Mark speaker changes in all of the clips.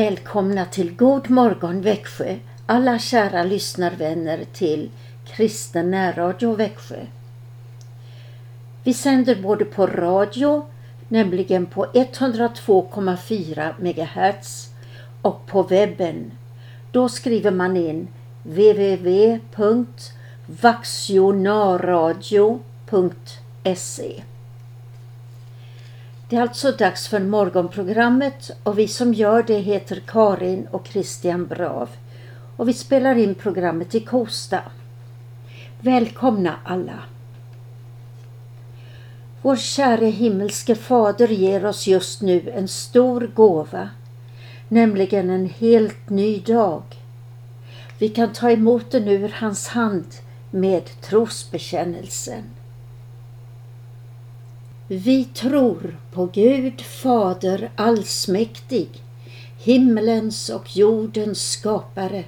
Speaker 1: Välkomna till God morgon Växjö, alla kära lyssnarvänner till Kristen närradio Växjö. Vi sänder både på radio, nämligen på 102,4 MHz och på webben. Då skriver man in www.vaxionaradio.se det är alltså dags för morgonprogrammet och vi som gör det heter Karin och Christian Brav och vi spelar in programmet i Kosta. Välkomna alla! Vår käre himmelske fader ger oss just nu en stor gåva, nämligen en helt ny dag. Vi kan ta emot den ur hans hand med trosbekännelsen. Vi tror på Gud Fader allsmäktig, himlens och jordens skapare.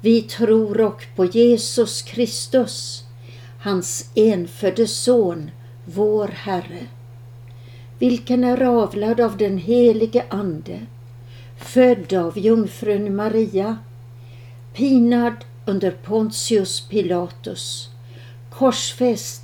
Speaker 1: Vi tror och på Jesus Kristus, hans enfödde Son, vår Herre, vilken är avlad av den helige Ande, född av jungfrun Maria, pinad under Pontius Pilatus, korsfäst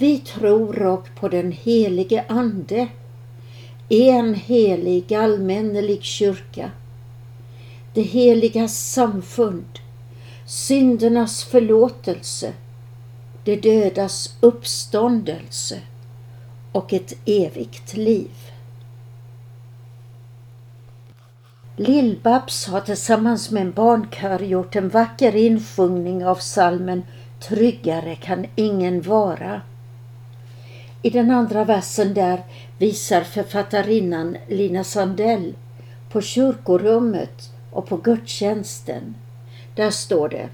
Speaker 1: Vi tror och på den helige Ande, en helig allmännelig kyrka, det heliga samfund, syndernas förlåtelse, det dödas uppståndelse och ett evigt liv. Lill-Babs har tillsammans med en barnkör gjort en vacker insjungning av salmen Tryggare kan ingen vara i den andra versen där visar författarinnan Lina Sandell på kyrkorummet och på gudstjänsten. Där står det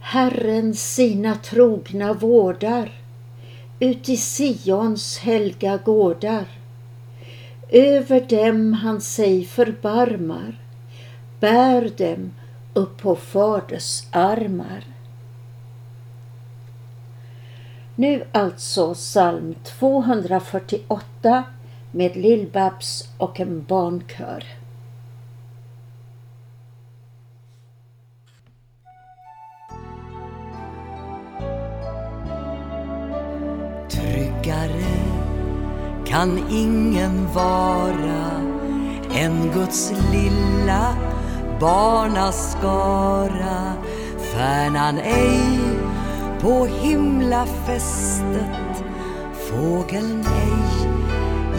Speaker 1: Herren sina trogna vårdar ut i Sions helga gårdar. Över dem han sig förbarmar, bär dem upp på Faders armar. Nu alltså psalm 248 med Lill-Babs och en barnkör.
Speaker 2: Tryggare kan ingen vara än Guds lilla barnaskara Stjärnan ej på himlafästet. Fågeln ej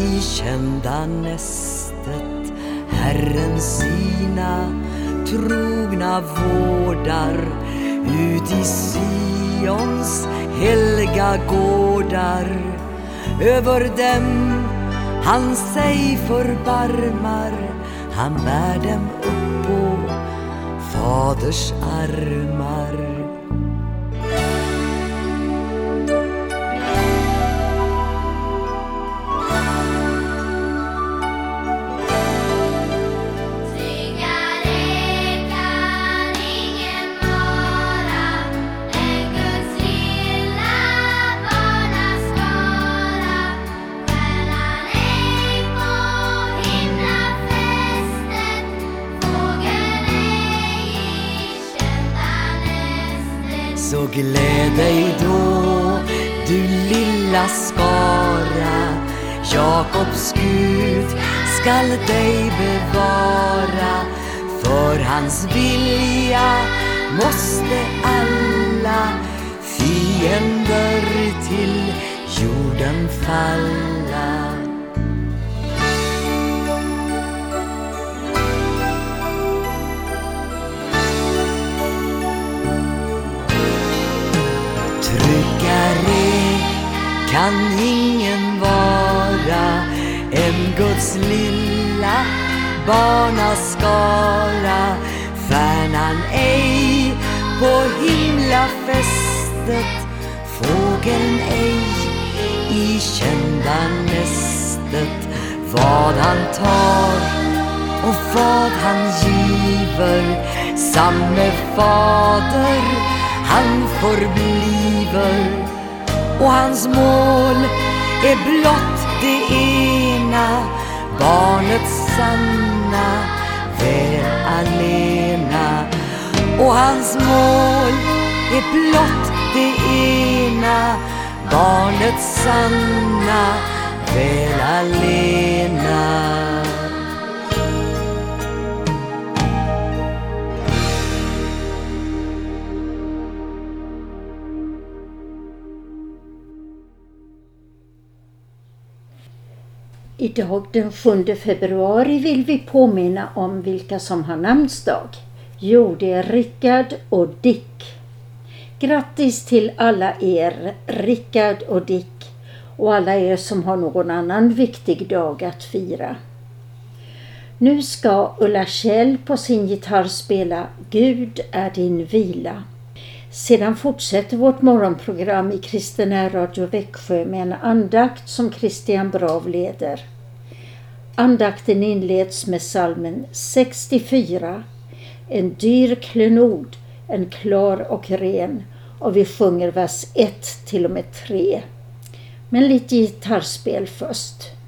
Speaker 2: i kända nästet. Herren sina trogna vårdar ut i Sions helga gårdar. Över dem han sig förbarmar. Han bär dem upp på Faders armar. Så gläd dig då, du lilla skara. Jakobs Gud skall dig bevara För hans vilja måste alla fiender till jorden falla. Kan ingen vara än Guds lilla barnaskara? Stjärnan ej på himlafästet Fågeln ej i kända nästet. Vad han tar och vad han giver Samme fader han förbliver och hans mål är blott det ena barnets sanna väl alena och hans mål är blott det ena barnets sanna väl alena
Speaker 1: Idag den 7 februari vill vi påminna om vilka som har namnsdag. Jo, det är Rickard och Dick. Grattis till alla er, Rickard och Dick och alla er som har någon annan viktig dag att fira. Nu ska Ulla Kjell på sin gitarr spela Gud är din vila. Sedan fortsätter vårt morgonprogram i Kristina Radio Växjö med en andakt som Christian Brav leder. Andakten inleds med salmen 64, En dyr klenod, en klar och ren och vi sjunger vers 1 till och med 3. Men lite gitarrspel först.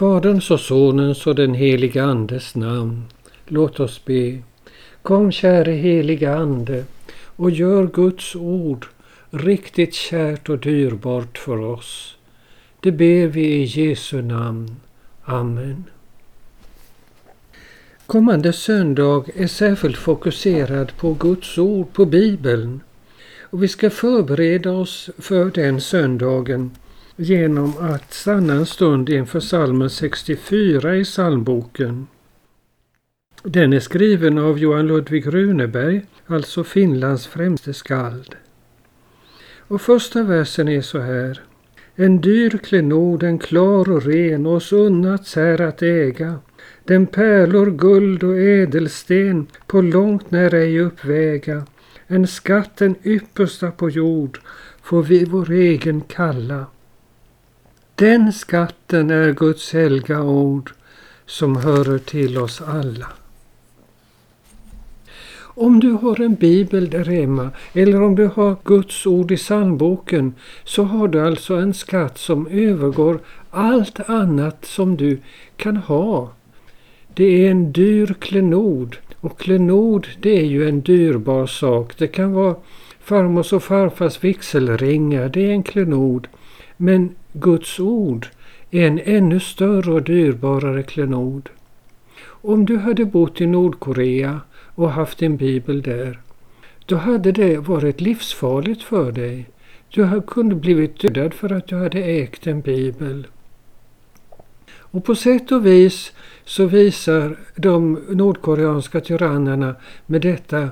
Speaker 3: Faderns och Sonens och den heliga Andes namn. Låt oss be. Kom käre heliga Ande och gör Guds ord riktigt kärt och dyrbart för oss. Det ber vi i Jesu namn. Amen. Kommande söndag är särskilt fokuserad på Guds ord, på Bibeln. Och vi ska förbereda oss för den söndagen genom att stanna en stund inför psalmen 64 i psalmboken. Den är skriven av Johan Ludvig Runeberg, alltså Finlands främste skald. Och första versen är så här. En dyr klenod, en klar och ren, oss unnats här att äga. Den pärlor, guld och ädelsten på långt när ej uppväga. En skatt den yppersta på jord får vi vår egen kalla. Den skatten är Guds helga ord som hörer till oss alla. Om du har en bibel där hemma eller om du har Guds ord i psalmboken så har du alltså en skatt som övergår allt annat som du kan ha. Det är en dyr klenod och klenod det är ju en dyrbar sak. Det kan vara farmors och farfars vigselringar, det är en klenod. Men Guds ord är en ännu större och dyrbarare klenod. Om du hade bott i Nordkorea och haft en bibel där, då hade det varit livsfarligt för dig. Du kunde blivit dödad för att du hade ägt en bibel. Och på sätt och vis så visar de nordkoreanska tyrannerna med detta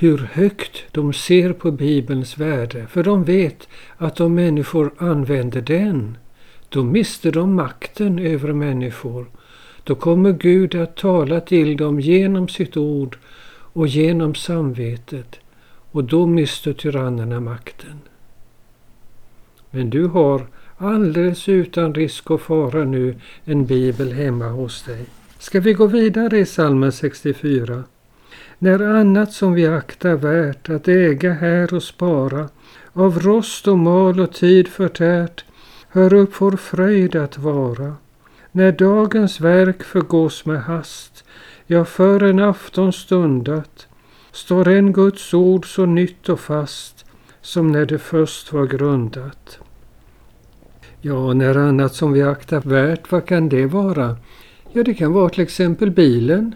Speaker 3: hur högt de ser på Bibelns värde. För de vet att om människor använder den, då mister de makten över människor. Då kommer Gud att tala till dem genom sitt ord och genom samvetet och då mister tyrannerna makten. Men du har alldeles utan risk och fara nu en bibel hemma hos dig. Ska vi gå vidare i psalmen 64? När annat som vi aktar värt att äga här och spara av rost och mal och tid förtärt hör upp vår fröjd att vara. När dagens verk förgås med hast, ja för en afton stundat, står en Guds ord så nytt och fast som när det först var grundat. Ja, när annat som vi aktar värt, vad kan det vara? Ja, det kan vara till exempel bilen.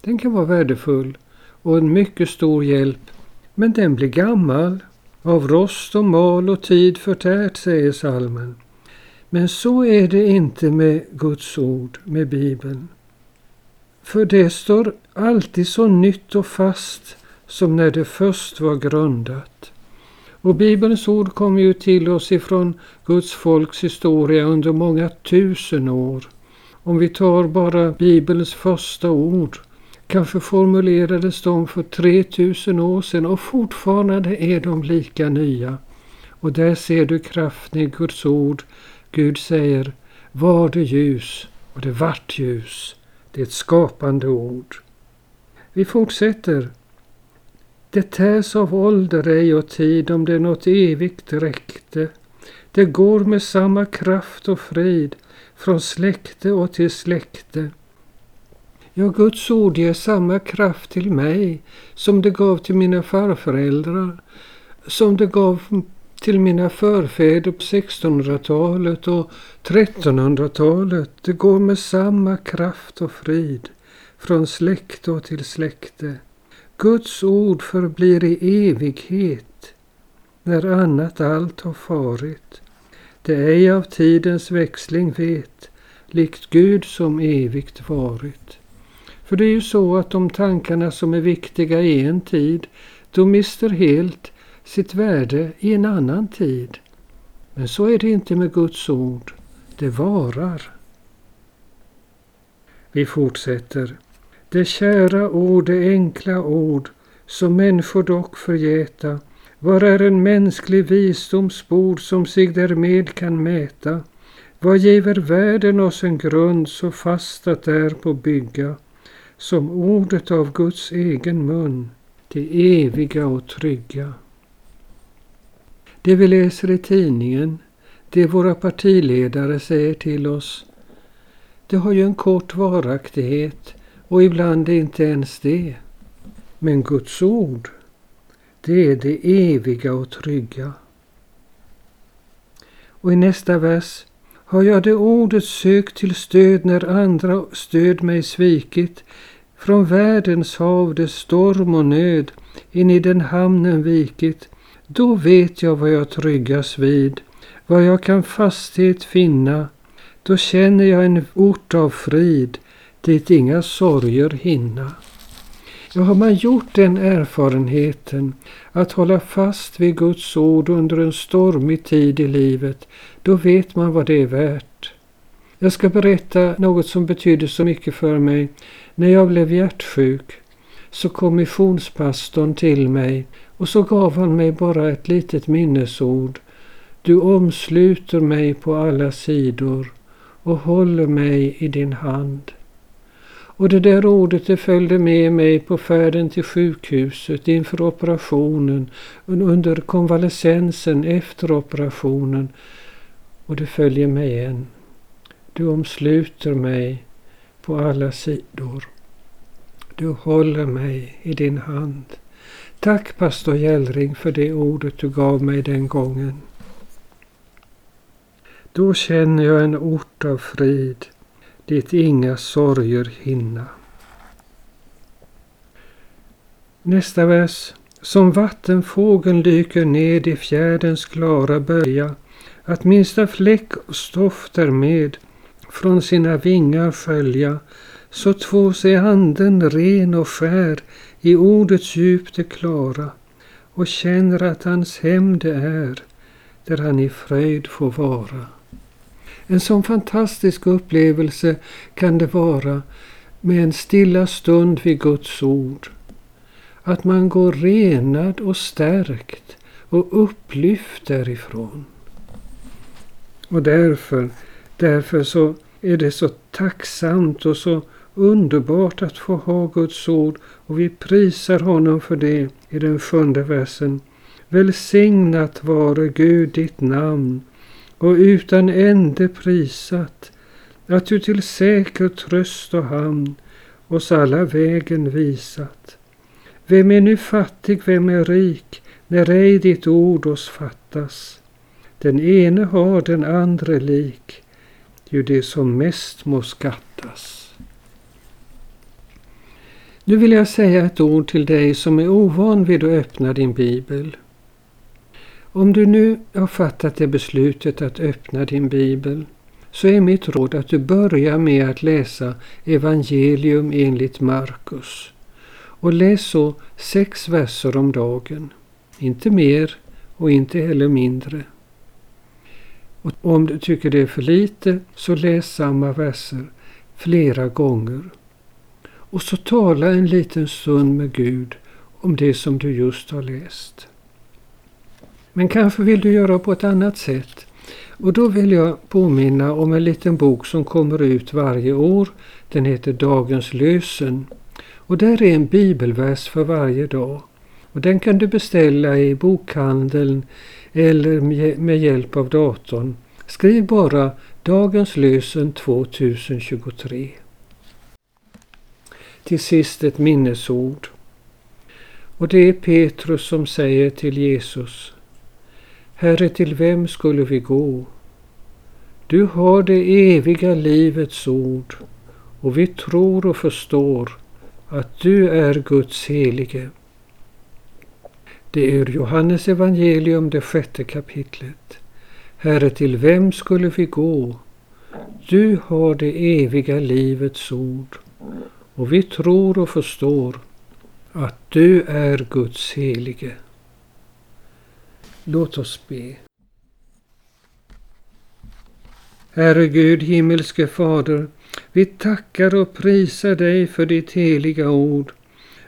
Speaker 3: Den kan vara värdefull och en mycket stor hjälp. Men den blir gammal, av rost och mal och tid förtärt, säger salmen. Men så är det inte med Guds ord, med Bibeln. För det står alltid så nytt och fast som när det först var grundat. Och Bibelns ord kommer ju till oss ifrån Guds folks historia under många tusen år. Om vi tar bara Bibelns första ord, kanske formulerades de för 3000 år sedan och fortfarande är de lika nya. Och där ser du kraften i Guds ord. Gud säger var det ljus och det vart ljus. Det är ett skapande ord. Vi fortsätter. Det tärs av ålder ej och tid om det något evigt räckte. Det går med samma kraft och frid från släkte och till släkte. Ja, Guds ord ger samma kraft till mig som det gav till mina farföräldrar, som det gav till mina förfäder på 1600-talet och 1300-talet. Det går med samma kraft och frid från släkte och till släkte. Guds ord förblir i evighet när annat allt har farit. Det ej av tidens växling vet, likt Gud som evigt varit. För det är ju så att de tankarna som är viktiga i en tid, de mister helt sitt värde i en annan tid. Men så är det inte med Guds ord. Det varar. Vi fortsätter. Det kära ord, det enkla ord, som människor dock förgäta, var är en mänsklig visdomsbord som sig därmed kan mäta? Vad giver världen oss en grund så fast att där på bygga, som ordet av Guds egen mun, det eviga och trygga. Det vi läser i tidningen, det våra partiledare säger till oss, det har ju en kort varaktighet och ibland inte ens det. Men Guds ord, det är det eviga och trygga. Och i nästa vers har jag det ordet sökt till stöd när andra stöd mig svikit. Från världens hav det storm och nöd in i den hamnen vikit. Då vet jag vad jag tryggas vid, vad jag kan fasthet finna. Då känner jag en ort av frid, dit inga sorger hinna. Ja, har man gjort den erfarenheten att hålla fast vid Guds ord under en stormig tid i livet, då vet man vad det är värt. Jag ska berätta något som betydde så mycket för mig. När jag blev hjärtsjuk så kom missionspastorn till mig och så gav han mig bara ett litet minnesord. Du omsluter mig på alla sidor och håller mig i din hand. Och det där ordet det följde med mig på färden till sjukhuset inför operationen, under konvalescensen efter operationen. Och du följer mig än. Du omsluter mig på alla sidor. Du håller mig i din hand. Tack pastor Gällring för det ordet du gav mig den gången. Då känner jag en ort av frid dit inga sorger hinna. Nästa vers. Som vattenfågeln dyker ned i fjärdens klara bölja, att minsta fläck och stoft därmed från sina vingar skölja, så två sig anden ren och skär i ordets djup det klara och känner att hans hem det är, där han i fröjd får vara. En sån fantastisk upplevelse kan det vara med en stilla stund vid Guds ord. Att man går renad och stärkt och upplyft därifrån. Och därför, därför så är det så tacksamt och så underbart att få ha Guds ord och vi prisar honom för det i den sjunde versen. Välsignat vare Gud ditt namn och utan ände prisat att du till säker tröst och hamn oss alla vägen visat. Vem är nu fattig, vem är rik, när ej ditt ord oss fattas? Den ene har den andre lik, ju det som mest må skattas. Nu vill jag säga ett ord till dig som är ovan vid att öppna din bibel. Om du nu har fattat det beslutet att öppna din bibel så är mitt råd att du börjar med att läsa evangelium enligt Markus. Och läs så sex verser om dagen. Inte mer och inte heller mindre. Och om du tycker det är för lite så läs samma verser flera gånger. Och så tala en liten stund med Gud om det som du just har läst. Men kanske vill du göra på ett annat sätt. Och då vill jag påminna om en liten bok som kommer ut varje år. Den heter Dagens lösen. Och där är en bibelvers för varje dag. Och den kan du beställa i bokhandeln eller med hjälp av datorn. Skriv bara Dagens lösen 2023. Till sist ett minnesord. Och det är Petrus som säger till Jesus Herre, till vem skulle vi gå? Du har det eviga livets ord och vi tror och förstår att du är Guds helige. Det är Johannes evangelium, det sjätte kapitlet. Herre, till vem skulle vi gå? Du har det eviga livets ord och vi tror och förstår att du är Guds helige. Låt oss be. Herre Gud, himmelske Fader, vi tackar och prisar dig för ditt heliga ord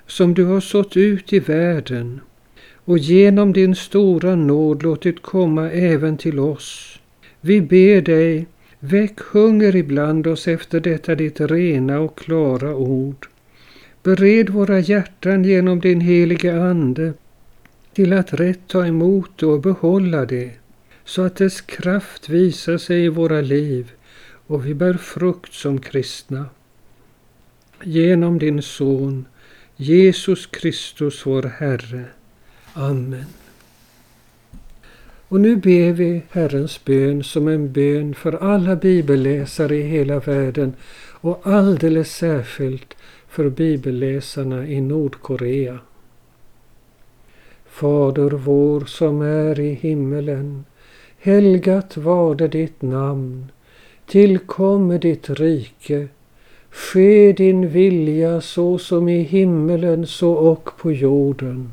Speaker 3: som du har sått ut i världen och genom din stora nåd låtit komma även till oss. Vi ber dig, väck hunger ibland oss efter detta ditt rena och klara ord. Bered våra hjärtan genom din heliga Ande till att rätt ta emot och behålla det, så att dess kraft visar sig i våra liv och vi bär frukt som kristna. Genom din Son, Jesus Kristus vår Herre. Amen. Och nu ber vi Herrens bön som en bön för alla bibelläsare i hela världen och alldeles särskilt för bibelläsarna i Nordkorea. Fader vår som är i himmelen. Helgat varde ditt namn. Tillkomme ditt rike. Ske din vilja så som i himmelen så och på jorden.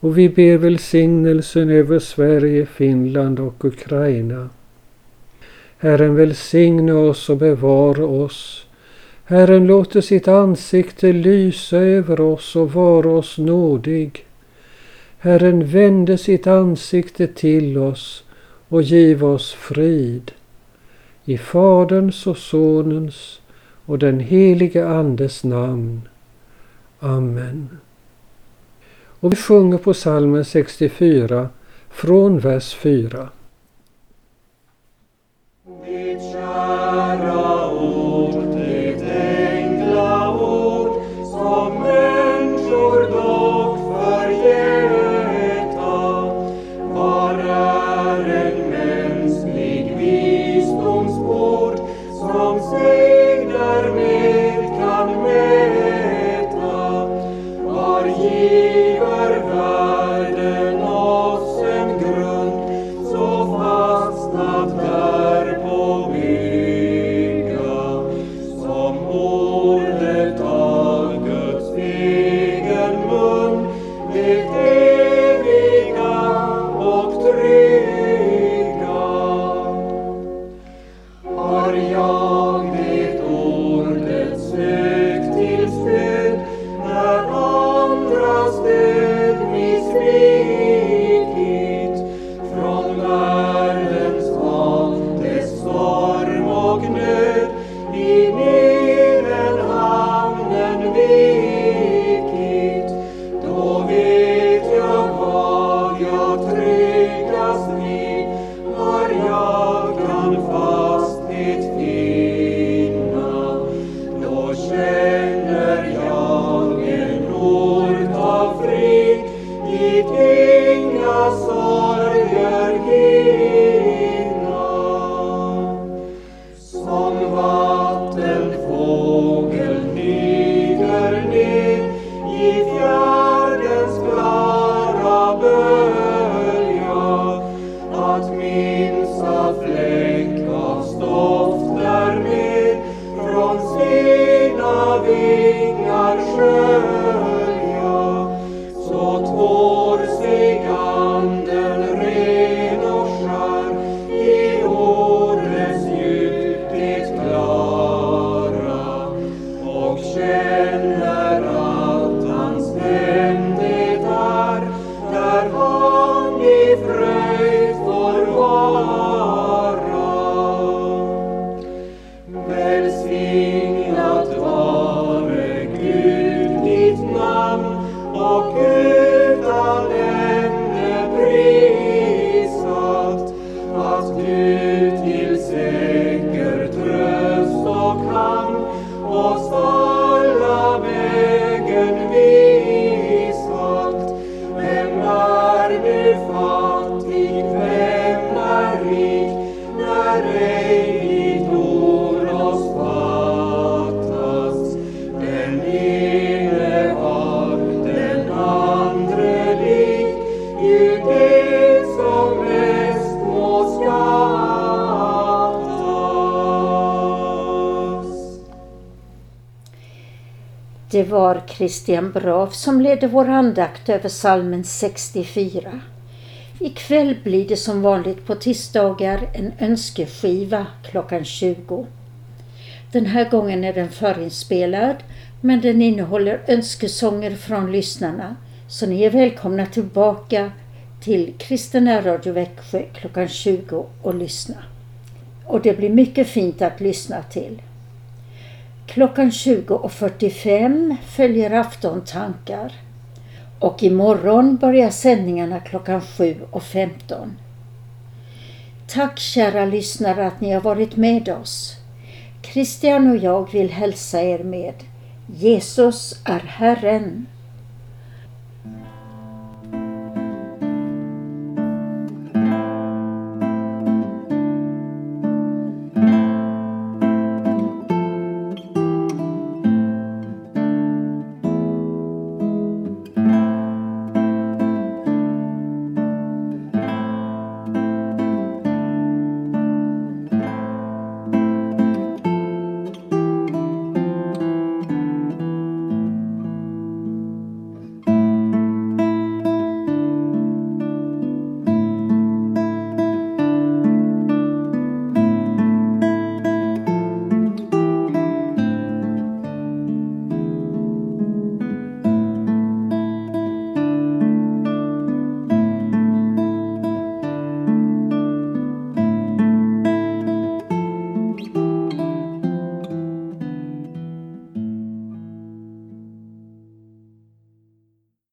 Speaker 3: Och vi ber välsignelsen över Sverige, Finland och Ukraina. Herren välsigne oss och bevara oss. Herren låter sitt ansikte lysa över oss och vara oss nådig. Herren vände sitt ansikte till oss och giv oss frid. I Faderns och Sonens och den helige Andes namn. Amen. Och vi sjunger på salmen 64 från vers 4.
Speaker 4: and
Speaker 1: Det var Christian Brav som ledde vår andakt över salmen 64. Ikväll blir det som vanligt på tisdagar en önskeskiva klockan 20. Den här gången är den förinspelad men den innehåller önskesånger från lyssnarna så ni är välkomna tillbaka till Kristen Radio Växjö klockan 20 och lyssna. Och det blir mycket fint att lyssna till. Klockan 20.45 följer aftontankar. Och imorgon börjar sändningarna klockan 7.15. Tack kära lyssnare att ni har varit med oss. Christian och jag vill hälsa er med Jesus är Herren.